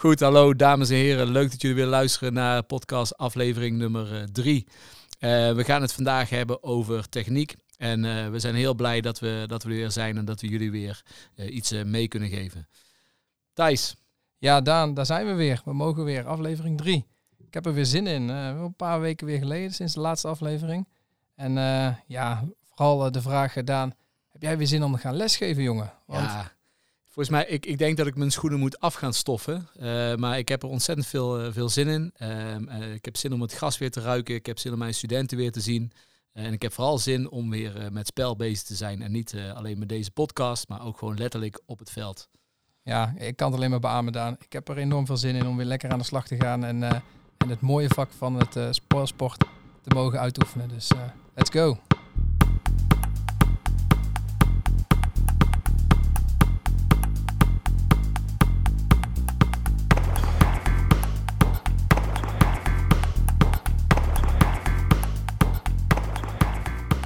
Goed, hallo dames en heren. Leuk dat jullie weer luisteren naar podcast aflevering nummer 3. Uh, we gaan het vandaag hebben over techniek. En uh, we zijn heel blij dat we, dat we er weer zijn en dat we jullie weer uh, iets mee kunnen geven. Thijs. Ja, Daan, daar zijn we weer. We mogen weer, aflevering 3. Ik heb er weer zin in. een paar weken weer geleden, sinds de laatste aflevering. En ja, vooral de vraag, Daan, heb jij weer zin om te gaan lesgeven, jongen? Want ja. Volgens mij, ik, ik denk dat ik mijn schoenen moet af gaan stoffen. Uh, maar ik heb er ontzettend veel, uh, veel zin in. Uh, ik heb zin om het gas weer te ruiken. Ik heb zin om mijn studenten weer te zien. en ik heb vooral zin om weer met spel bezig te zijn. En niet alleen met deze podcast, maar ook gewoon letterlijk op het veld. Ja, ik kan het alleen maar beamen, Daan. Ik heb er enorm veel zin in om weer lekker aan de slag te gaan. En, en het mooie vak van het sportsport te mogen uitoefenen. Dus let's go!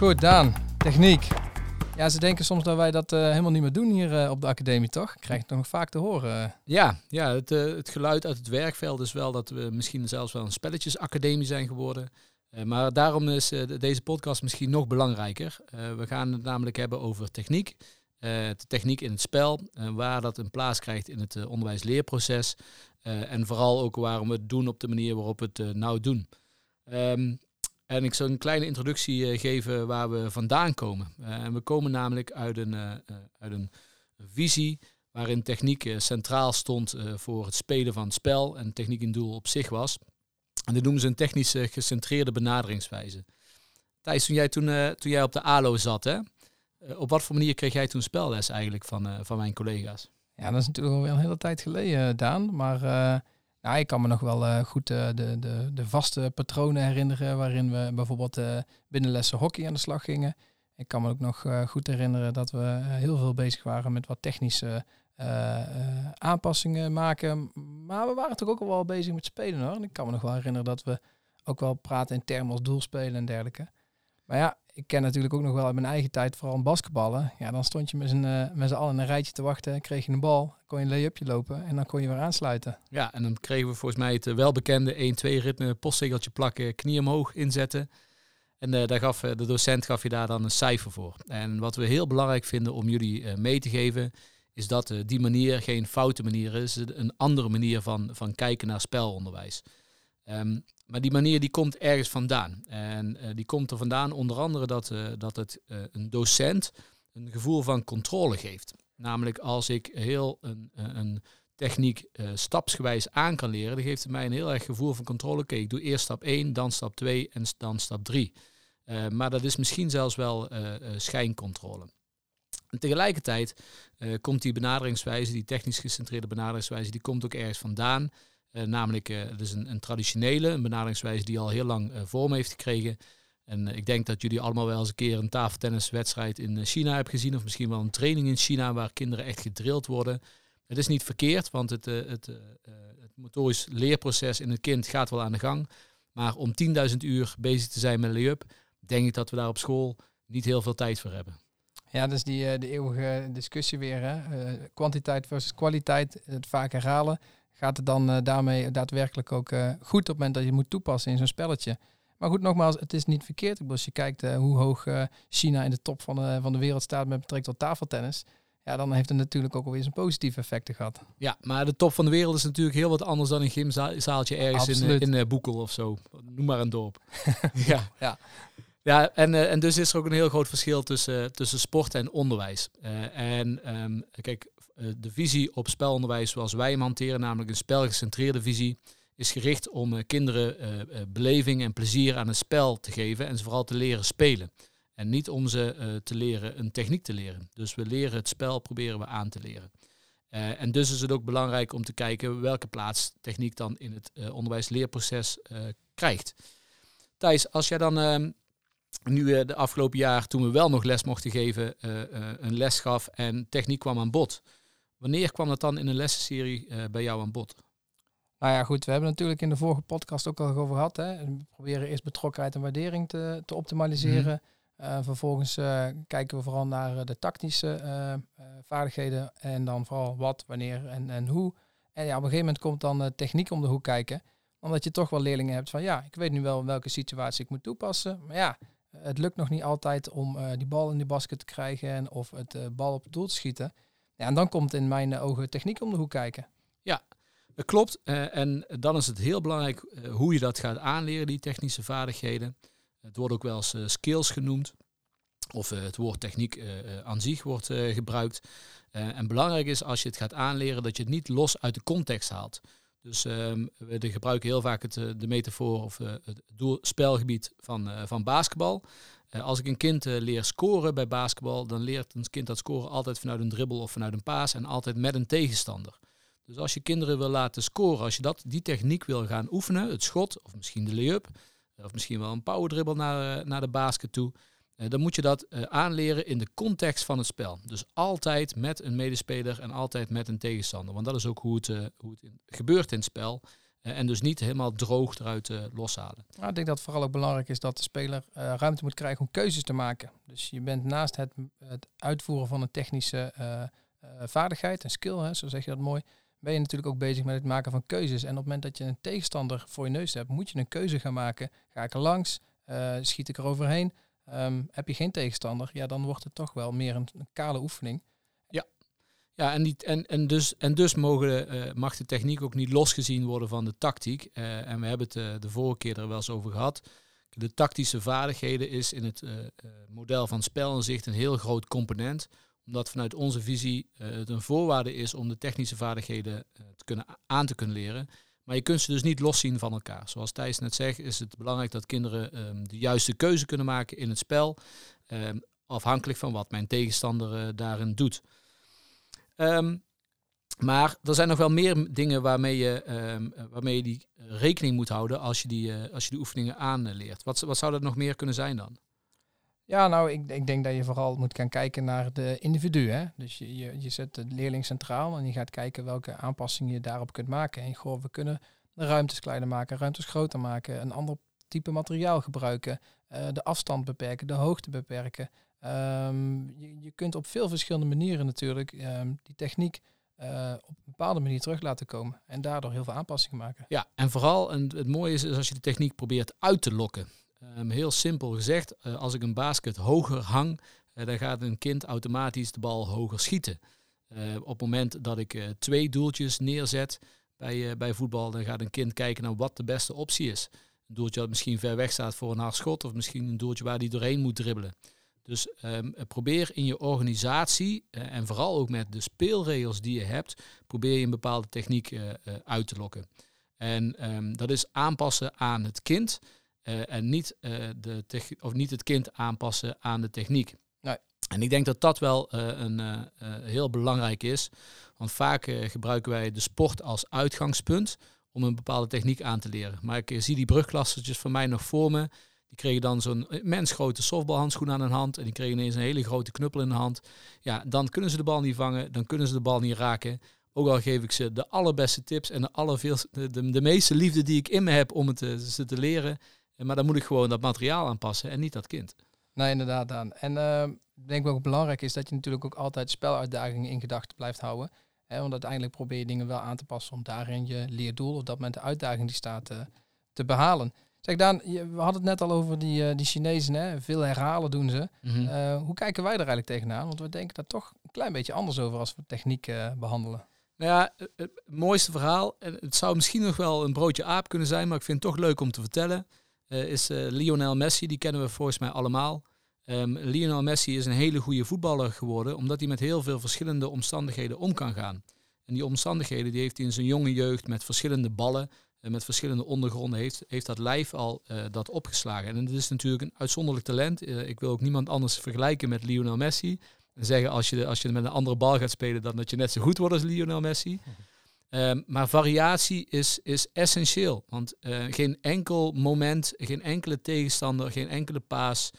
Goed, Daan. Techniek. Ja, ze denken soms dat wij dat uh, helemaal niet meer doen hier uh, op de academie, toch? Ik krijg het nog vaak te horen. Ja, ja het, uh, het geluid uit het werkveld is wel dat we misschien zelfs wel een spelletjesacademie zijn geworden. maar daarom is deze podcast misschien nog belangrijker. we gaan het namelijk hebben over techniek. de techniek in het spel, waar dat een plaats krijgt in het onderwijs-leerproces. en vooral ook waarom we het doen op de manier waarop we het nou doen. Um, en ik zal een kleine introductie eh, geven waar we vandaan komen. Uh, en we komen namelijk uit een, uh, uit een visie waarin techniek centraal stond voor het spelen van het spel en techniek een doel op zich was. En dat noemen ze een technisch gecentreerde benaderingswijze. Thijs, toen jij, toen, toen jij op de ALO zat, hè, op wat voor manier kreeg jij toen spelles eigenlijk van, van mijn collega's? Ja, dat is natuurlijk al een hele tijd geleden, Daan. Maar ja, ik kan me nog wel uh, goed uh, de, de, de vaste patronen herinneren waarin we bijvoorbeeld uh, binnenlessen hockey aan de slag gingen. Ik kan me ook nog goed herinneren dat we heel veel bezig waren met wat technische aanpassingen maken. Maar we waren toch ook al wel bezig met spelen hoor. En ik kan me nog wel herinneren dat we ook wel praten in termen als doelspelen en dergelijke. Maar ja, ik ken natuurlijk ook nog wel uit mijn eigen tijd vooral basketballen. Ja, dan stond je met z'n, uh, met allen een rijtje te wachten, kreeg je een bal, kon je een lay-upje lopen en dan kon je weer aansluiten. Ja, en dan kregen we volgens mij het uh, welbekende 1-2 ritme, postzegeltje plakken, knie omhoog inzetten. En uh, daar gaf, de docent gaf je daar dan een cijfer voor. En wat we heel belangrijk vinden om jullie mee te geven, is dat die manier geen foute manier is, een andere manier van, van kijken naar spelonderwijs. Um, maar die manier die komt ergens vandaan. En uh, die komt er vandaan onder andere dat, uh, dat het uh, een docent een gevoel van controle geeft. Namelijk als ik heel een, een techniek stapsgewijs aan kan leren, dan geeft het mij een heel erg gevoel van controle. Oké, ik doe eerst stap 1, dan stap 2 en dan stap 3. maar dat is misschien zelfs wel schijncontrole. En tegelijkertijd komt die benaderingswijze, die technisch gecentreerde benaderingswijze, die komt ook ergens vandaan. Uh, namelijk, uh, het is een, een, traditionele, een benaderingswijze die al heel lang uh, vorm heeft gekregen. En ik denk dat jullie allemaal wel eens een keer een tafeltenniswedstrijd in China hebben gezien. Of misschien wel een training in China waar kinderen echt gedrild worden. Het is niet verkeerd, want het, het, het motorisch leerproces in het kind gaat wel aan de gang. Maar om 10.000 uur bezig te zijn met lay-up, denk ik dat we daar op school niet heel veel tijd voor hebben. Ja, dus die de eeuwige discussie weer. Hè? kwantiteit versus kwaliteit, het vaak herhalen gaat het dan uh, daarmee daadwerkelijk ook uh, goed op het moment dat je moet toepassen in zo'n spelletje. Maar goed, nogmaals, het is niet verkeerd. Ik bedoel, als je kijkt uh, hoe hoog China in de top van de, van de wereld staat met betrekking tot tafeltennis. Ja, dan heeft het natuurlijk ook alweer zijn positieve effecten gehad. Ja, maar de top van de wereld is natuurlijk heel wat anders dan een gymzaaltje ergens in, in Boekel of zo. Noem maar een dorp. ja. ja. Ja, en, en dus is er ook een heel groot verschil tussen, tussen sport en onderwijs. en um, kijk, eh, de visie op spelonderwijs zoals wij hanteren, namelijk een spelgecentreerde visie, is gericht om eh, kinderen eh, beleving en plezier aan het spel te geven en ze vooral te leren spelen. En niet om ze te leren een techniek te leren. Dus we leren het spel, proberen we aan te leren. en dus is het ook belangrijk om te kijken welke plaats techniek dan in het onderwijs-leerproces krijgt. Thijs, als jij dan ehm, nu de afgelopen jaar, toen we wel nog les mochten geven, een les gaf en techniek kwam aan bod. Wanneer kwam dat dan in een lessenserie uh, bij jou aan bod? Nou ja, goed. We hebben natuurlijk in de vorige podcast ook al over gehad. Hè. We proberen eerst betrokkenheid en waardering te, te optimaliseren. Mm. Uh, vervolgens uh, kijken we vooral naar de tactische vaardigheden. En dan vooral wat, wanneer en, en hoe. En ja, op een gegeven moment komt dan techniek om de hoek kijken. Omdat je toch wel leerlingen hebt van ja, ik weet nu wel welke situatie ik moet toepassen. Maar ja, het lukt nog niet altijd om die bal in de basket te krijgen en of het bal op het doel te schieten. En dan komt in mijn ogen techniek om de hoek kijken. Ja, dat klopt. Uh, en dan is het heel belangrijk uh, hoe je dat gaat aanleren, die technische vaardigheden. Het wordt ook wel eens uh, skills genoemd. Of het woord techniek aan zich wordt gebruikt. en belangrijk is als je het gaat aanleren dat je het niet los uit de context haalt. Dus ehm, we gebruiken heel vaak het, de metafoor of het doel, spelgebied van, van basketbal. Als ik een kind leer scoren bij basketbal, dan leert een kind dat scoren altijd vanuit een dribbel of vanuit een paas en altijd met een tegenstander. Dus als je kinderen wil laten scoren, als je dat, die techniek wil gaan oefenen, het schot of misschien de lay-up, eh, of misschien wel een power dribble naar, eh, naar de basket toe, eh, dan moet je dat aanleren in de context van het spel. Dus altijd met een medespeler en altijd met een tegenstander. Want dat is ook hoe het, hoe het gebeurt in het spel. En dus niet helemaal droog eruit loshalen. Nou, ik denk dat vooral ook belangrijk is dat de speler ruimte moet krijgen om keuzes te maken. Dus je bent naast het, het uitvoeren van een technische vaardigheid, een skill, hè, zo zeg je dat mooi, ben je natuurlijk ook bezig met het maken van keuzes. En op het moment dat je een tegenstander voor je neus hebt, moet je een keuze gaan maken. Ga ik er langs? Schiet ik er overheen? Um, heb je geen tegenstander? Ja, dan wordt het toch wel meer een, kale oefening. Ja, en, die, en, en, dus, en dus mogen, uh, mag de techniek ook niet losgezien worden van de tactiek. Uh, en we hebben het de vorige keer er wel eens over gehad. De tactische vaardigheden is in het model van zicht een heel groot component omdat vanuit onze visie het een voorwaarde is om de technische vaardigheden te kunnen, aan te kunnen leren. Maar je kunt ze dus niet loszien van elkaar. Zoals Thijs net zegt, is het belangrijk dat kinderen um, de juiste keuze kunnen maken in het spel. Um, afhankelijk van wat mijn tegenstander daarin doet. Um, maar er zijn nog wel meer dingen waarmee je, waarmee je die rekening moet houden als je die, als je die oefeningen aanleert. Wat, wat zou dat nog meer kunnen zijn dan? Ja, nou, ik, ik denk dat je vooral moet gaan kijken naar de individu. Hè? Dus je, je, zet de leerling centraal en je gaat kijken welke aanpassingen je daarop kunt maken. En goh, we kunnen de ruimtes kleiner maken, ruimtes groter maken, een ander type materiaal gebruiken, uh, de afstand beperken, de hoogte beperken. Um, je, kunt op veel verschillende manieren natuurlijk um, die techniek uh, op een bepaalde manier terug laten komen. En daardoor heel veel aanpassingen maken. Ja, en vooral, en het mooie is, is als je de techniek probeert uit te lokken. Um, heel simpel gezegd, uh, als ik een basket hoger hang, uh, dan gaat een kind automatisch de bal hoger schieten. Op het moment dat ik twee doeltjes neerzet bij, bij voetbal, dan gaat een kind kijken naar wat de beste optie is. Een doeltje dat misschien ver weg staat voor een hard schot, of misschien een doeltje waar die doorheen moet dribbelen. Dus um, probeer in je organisatie en vooral ook met de speelregels die je hebt, probeer je een bepaalde techniek uit te lokken. En um, dat is aanpassen aan het kind. Uh, en niet, de of niet het kind aanpassen aan de techniek. Nee. En ik denk dat dat wel een heel belangrijk is. Want vaak gebruiken wij de sport als uitgangspunt om een bepaalde techniek aan te leren. Maar ik zie die brugklassertjes van mij nog voor me. Die kregen dan zo'n mensgrote softbalhandschoen aan hun hand. En die kregen ineens een hele grote knuppel in de hand. Ja, dan kunnen ze de bal niet vangen. Dan kunnen ze de bal niet raken. Ook al geef ik ze de allerbeste tips en de, allerveel, de, de, meeste liefde die ik in me heb om het ze te leren. Maar dan moet ik gewoon dat materiaal aanpassen en niet dat kind. Nee, inderdaad, Daan. En uh, ik denk ook belangrijk is dat je natuurlijk ook altijd speluitdagingen in gedachten blijft houden. Hè, want uiteindelijk probeer je dingen wel aan te passen om daarin je leerdoel, of dat moment de uitdaging die staat, te behalen. Zeg Daan, we hadden het net al over die, uh, die Chinezen, hè? veel herhalen doen ze. Mm -hmm. hoe kijken wij er eigenlijk tegenaan? Want we denken daar toch een klein beetje anders over als we techniek behandelen. Nou ja, het mooiste verhaal, en het zou misschien nog wel een broodje aap kunnen zijn, maar ik vind het toch leuk om te vertellen. Eh, is Lionel Messi. Die kennen we volgens mij allemaal. Um, Lionel Messi is een hele goede voetballer geworden, omdat hij met heel veel verschillende omstandigheden om kan gaan. En die omstandigheden die heeft hij in zijn jonge jeugd met verschillende ballen, en eh, met verschillende ondergronden, heeft, heeft dat lijf al uh, dat opgeslagen. En het is natuurlijk een uitzonderlijk talent. Uh, ik wil ook niemand anders vergelijken met Lionel Messi. En zeggen als je, als je met een andere bal gaat spelen, dan dat je net zo goed wordt als Lionel Messi. Mhm. Um, maar variatie is, is essentieel. Want uh, geen enkel moment, geen enkele tegenstander, geen enkele paas,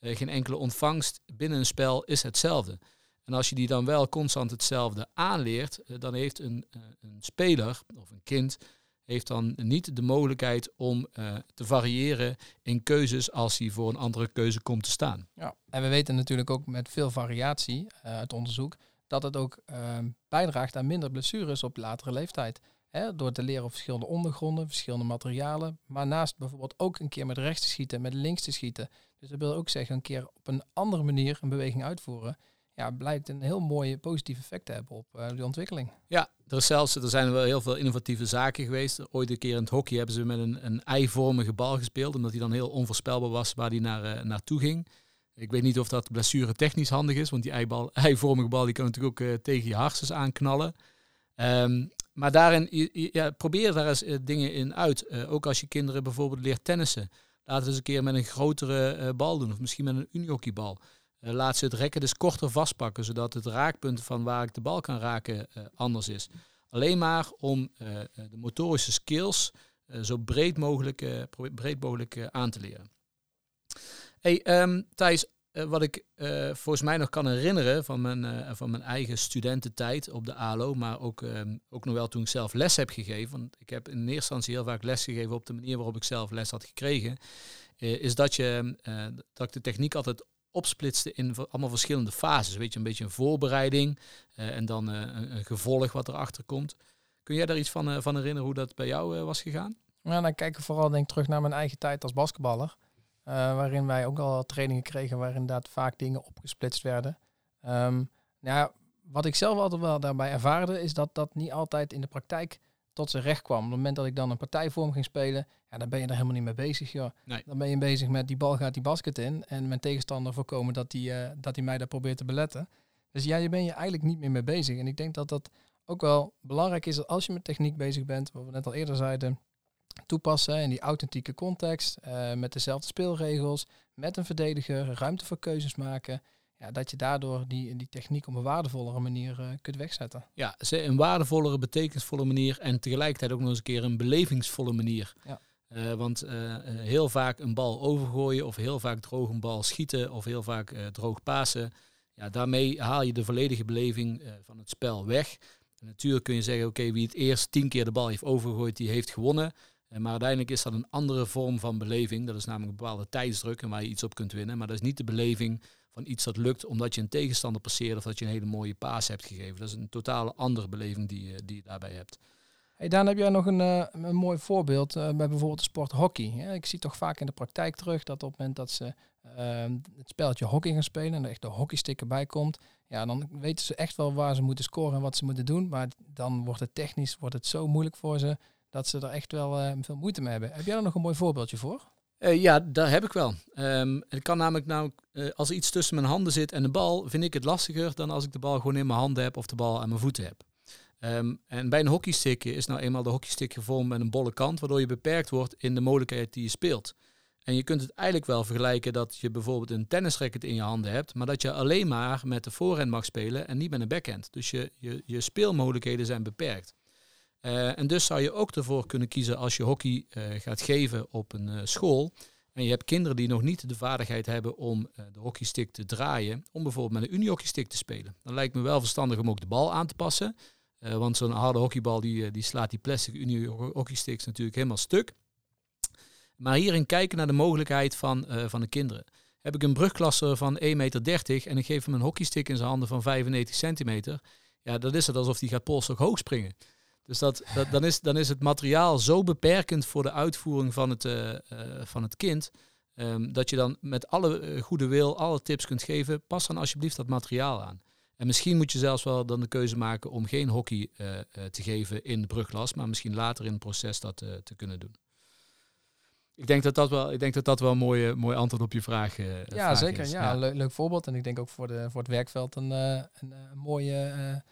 geen enkele ontvangst binnen een spel is hetzelfde. En als je die dan wel constant hetzelfde aanleert, dan heeft een, een speler of een kind heeft dan niet de mogelijkheid om te variëren in keuzes als hij voor een andere keuze komt te staan. Ja, en we weten natuurlijk ook met veel variatie uit onderzoek dat het ook ehm, bijdraagt aan minder blessures op latere leeftijd. Hè, door te leren over verschillende ondergronden, verschillende materialen. Maar naast bijvoorbeeld ook een keer met rechts te schieten, met links te schieten. Dus dat wil ook zeggen, een keer op een andere manier een beweging uitvoeren. Ja, blijkt een heel mooi positief effect te hebben op uh, die ontwikkeling. Ja, er, is zelfs, er zijn wel heel veel innovatieve zaken geweest. Ooit een keer in het hockey hebben ze met een, een eivormige bal gespeeld, omdat hij dan heel onvoorspelbaar was waar hij naar, uh, naartoe ging. Ik weet niet of dat blessure technisch handig is, want die eibal, eivormige bal die kan natuurlijk ook uh, tegen je hartjes aanknallen. Um, maar daarin, ja, probeer daar eens dingen in uit. Ook als je kinderen bijvoorbeeld leert tennissen. Laten we eens een keer met een grotere bal doen. Of misschien met een unihockeybal. Laat ze het rekken dus korter vastpakken. Zodat het raakpunt van waar ik de bal kan raken anders is. Alleen maar om de motorische skills zo breed mogelijk, breed mogelijk aan te leren. Hey, um, Thijs, wat ik volgens mij nog kan herinneren van mijn, van mijn eigen studententijd op de ALO, maar ook, um, ook nog wel toen ik zelf les heb gegeven. Want ik heb in eerste instantie heel vaak les gegeven op de manier waarop ik zelf les had gekregen. is dat, je, dat ik de techniek altijd opsplitste in allemaal verschillende fases. Weet je, een beetje een voorbereiding en dan een, een, gevolg wat erachter komt. Kun jij daar iets van, van herinneren hoe dat bij jou was gegaan? Ja, dan kijk ik vooral denk terug naar mijn eigen tijd als basketballer. Waarin wij ook al trainingen kregen waar inderdaad vaak dingen opgesplitst werden. Um, nou, wat ik zelf altijd wel daarbij ervaarde, is dat dat niet altijd in de praktijk tot zijn recht kwam. Op het moment dat ik dan een partijvorm ging spelen, ja, dan ben je er helemaal niet mee bezig. Joh. Nee. Dan ben je bezig met die bal gaat die basket in en mijn tegenstander voorkomen dat hij uh, dat mij daar probeert te beletten. Dus ja, je bent je eigenlijk niet meer mee bezig. En ik denk dat dat ook wel belangrijk is dat als je met techniek bezig bent, wat we net al eerder zeiden, toepassen in die authentieke context, uh, met dezelfde speelregels, met een verdediger, ruimte voor keuzes maken. Ja, dat je daardoor die, die techniek op een waardevollere manier uh, kunt wegzetten. Ja, een waardevollere, betekenisvolle manier en tegelijkertijd ook nog eens een keer een belevingsvolle manier. Ja. Uh, want heel vaak een bal overgooien of heel vaak droog een bal schieten of heel vaak droog pasen. Ja, daarmee haal je de volledige beleving van het spel weg. En natuurlijk kun je zeggen, oké, wie het eerst tien keer de bal heeft overgegooid, die heeft gewonnen. Maar uiteindelijk is dat een andere vorm van beleving. Dat is namelijk een bepaalde tijdsdruk en waar je iets op kunt winnen. Maar dat is niet de beleving van iets dat lukt omdat je een tegenstander passeert of dat je een hele mooie paas hebt gegeven. Dat is een totale andere beleving die, je, die daarbij hebt. Hey Daan, heb jij nog een, uh, een mooi voorbeeld uh, bij bijvoorbeeld de sport hockey? Ik zie toch vaak in de praktijk terug dat op het moment dat ze uh, het spelletje hockey gaan spelen en er echt de hockeystick erbij komt, ja, dan weten ze echt wel waar ze moeten scoren en wat ze moeten doen. Maar dan wordt het technisch wordt het zo moeilijk voor ze dat ze er echt wel uh, veel moeite mee hebben. Heb jij er nog een mooi voorbeeldje voor? Uh, ja, daar heb ik wel. Um, het kan namelijk, nou, uh, als er iets tussen mijn handen zit en de bal, vind ik het lastiger dan als ik de bal gewoon in mijn handen heb of de bal aan mijn voeten heb. Um, en bij een hockeystick is nou eenmaal de hockeystick gevormd met een bolle kant, waardoor je beperkt wordt in de mogelijkheid die je speelt. En je kunt het eigenlijk wel vergelijken dat je bijvoorbeeld een tennisracket in je handen hebt, maar dat je alleen maar met de voorhand mag spelen en niet met een backhand. Dus je, je, je speelmogelijkheden zijn beperkt. Uh, en dus zou je ook ervoor kunnen kiezen als je hockey uh, gaat geven op een uh, school. En je hebt kinderen die nog niet de vaardigheid hebben om de hockeystick te draaien. Om bijvoorbeeld met een unihockeystick te spelen. Dan lijkt me wel verstandig om ook de bal aan te passen. want zo'n harde hockeybal die, die slaat die plastic unihockeysticks natuurlijk helemaal stuk. Maar hierin kijken naar de mogelijkheid van, van de kinderen. Heb ik een brugklasse van 1,30 meter en ik geef hem een hockeystick in zijn handen van 95 centimeter. Ja, dat is het alsof hij gaat polstok hoog springen. Dus dat, dat, dan, is, dan is het materiaal zo beperkend voor de uitvoering van het, uh, uh, van het kind. Um, dat je dan met alle uh, goede wil alle tips kunt geven. Pas dan alsjeblieft dat materiaal aan. En misschien moet je zelfs wel dan de keuze maken om geen hockey te geven in de bruglas. Maar misschien later in het proces dat te kunnen doen. Ik denk dat dat wel, ik denk dat dat wel een mooie, mooi antwoord op je vraag, ja, is. Ja, zeker. Ja, Leuk, leuk voorbeeld. En ik denk ook voor, de, voor het werkveld een, een, een mooie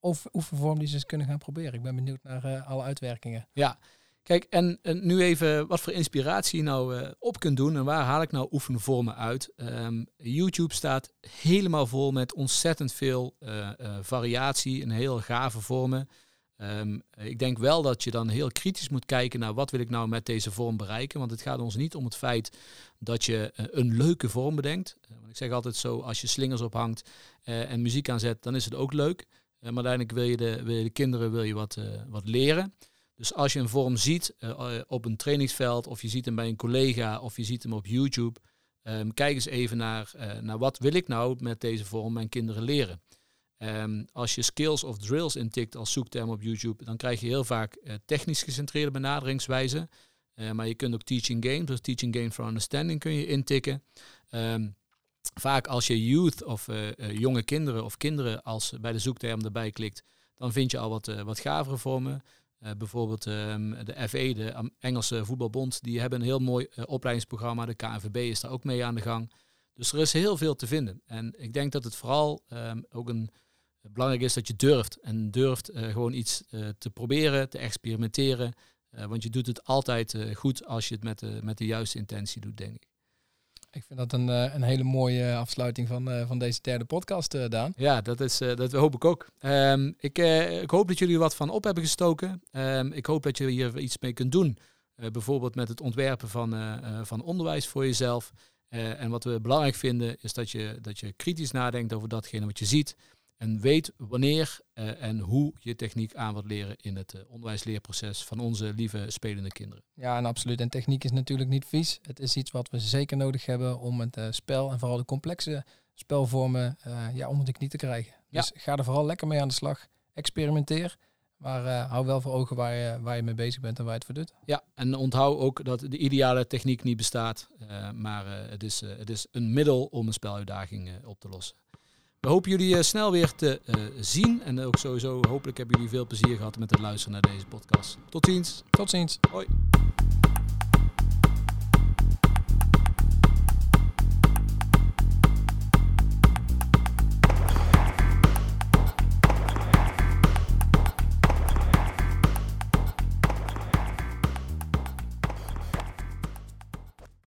of oefenvorm die ze kunnen gaan proberen. Ik ben benieuwd naar uh, alle uitwerkingen. Ja, kijk, en, en, nu even wat voor inspiratie je nou uh, op kunt doen en waar haal ik nou oefenvormen uit? Um, YouTube staat helemaal vol met ontzettend veel uh, variatie en heel gave vormen. Um, ik denk wel dat je dan heel kritisch moet kijken naar wat wil ik nou met deze vorm bereiken. Want het gaat ons niet om het feit dat je een leuke vorm bedenkt. ik zeg altijd zo, als je slingers ophangt en muziek aanzet, dan is het ook leuk. Eh, maar uiteindelijk wil je de, wil je de kinderen wil je wat, uh, wat leren. Dus als je een vorm ziet uh, op een trainingsveld, of je ziet hem bij een collega, of je ziet hem op YouTube, um, kijk eens even naar, naar wat wil ik nou met deze vorm mijn kinderen leren. Ehm, als je skills of drills intikt als zoekterm op YouTube, dan krijg je heel vaak technisch gecentreerde benaderingswijzen. Maar je kunt ook teaching games, dus teaching games for understanding kun je intikken. Ehm, vaak als je youth of uh, jonge kinderen of kinderen als bij de zoekterm erbij klikt, dan vind je al wat, wat gavere vormen. bijvoorbeeld um, de FE, de Engelse voetbalbond, die hebben een heel mooi opleidingsprogramma. De KNVB is daar ook mee aan de gang. Dus er is heel veel te vinden. En ik denk dat het vooral ook een belangrijk is dat je durft. En durft uh, gewoon iets uh, te proberen, te experimenteren. Uh, want je doet het altijd goed als je het met de, met de juiste intentie doet, denk ik. Ik vind dat een, een hele mooie afsluiting van, van deze derde podcast, Daan. Ja, dat, is, dat hoop ik ook. Um, ik, ik hoop dat jullie er wat van op hebben gestoken. Um, ik hoop dat je hier iets mee kunt doen. bijvoorbeeld met het ontwerpen van, van onderwijs voor jezelf. en wat we belangrijk vinden, is dat je, dat je kritisch nadenkt over datgene wat je ziet. En weet wanneer uh, en hoe je techniek aan wilt leren in het uh, onderwijsleerproces van onze lieve spelende kinderen. Ja, en absoluut. En techniek is natuurlijk niet vies. Het is iets wat we zeker nodig hebben om het uh, spel en vooral de complexe spelvormen ja, onder de knie te krijgen. Dus ga er vooral lekker mee aan de slag. Experimenteer. Maar hou wel voor ogen waar je, waar je mee bezig bent en waar je het voor doet. Ja, en onthoud ook dat de ideale techniek niet bestaat. maar het, is, het is een middel om een speluitdaging op te lossen. We hopen jullie uh, snel weer te uh, zien. En ook sowieso hopelijk hebben jullie veel plezier gehad met het luisteren naar deze podcast. Tot ziens. Tot ziens. Hoi.